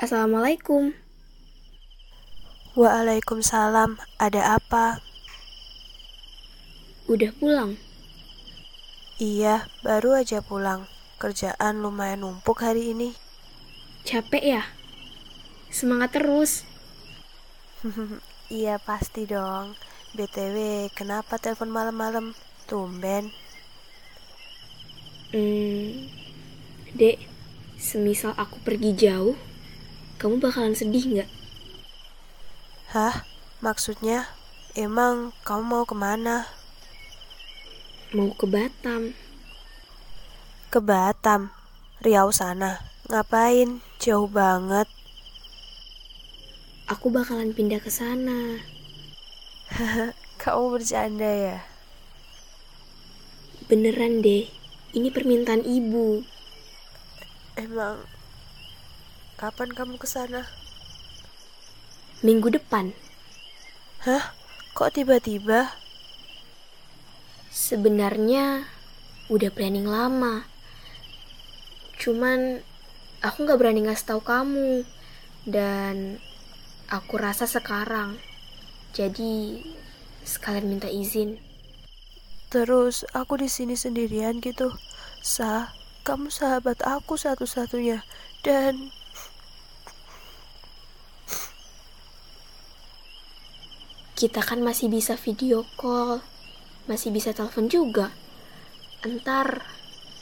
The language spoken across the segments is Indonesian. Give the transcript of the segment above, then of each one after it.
Assalamualaikum. Waalaikumsalam, ada apa? Udah pulang? Iya, baru aja pulang. Kerjaan lumayan numpuk hari ini. Capek ya? Semangat terus. iya, pasti dong. BTW, kenapa telepon malam-malam? Tumben. Hmm, Dek, semisal aku pergi jauh, kamu bakalan sedih nggak? Hah? Maksudnya? Emang kamu mau ke mana? Mau ke Batam. Ke Batam? Riau sana? Ngapain? Jauh banget. Aku bakalan pindah ke sana. Kamu bercanda ya? Beneran deh, ini permintaan ibu. Emang kapan kamu ke sana? Minggu depan. Hah? Kok tiba-tiba? Sebenarnya udah planning lama. Cuman aku gak berani ngasih tahu kamu. Dan aku rasa sekarang. Jadi sekalian minta izin. Terus aku di sini sendirian gitu. Sa, kamu sahabat aku satu-satunya. Dan kita kan masih bisa video call, masih bisa telepon juga. Entar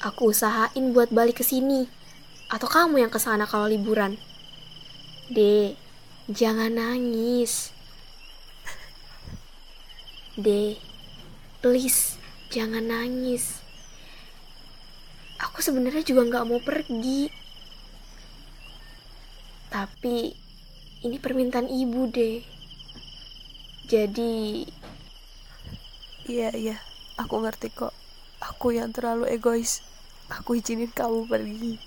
aku usahain buat balik ke sini. Atau kamu yang ke sana kalau liburan. Dek, jangan nangis. Dek, please jangan nangis. Aku sebenarnya juga nggak mau pergi. Tapi ini permintaan ibu deh. Jadi iya iya, aku ngerti kok. Aku yang terlalu egois. Aku izinin kamu pergi.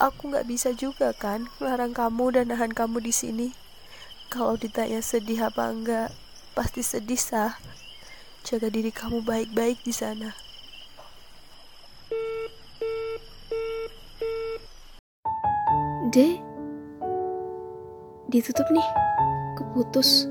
Aku nggak bisa juga kan melarang kamu dan nahan kamu di sini. Kalau ditanya sedih apa enggak, pasti sedih sah. Jaga diri kamu baik-baik di sana. D, ditutup nih, keputus.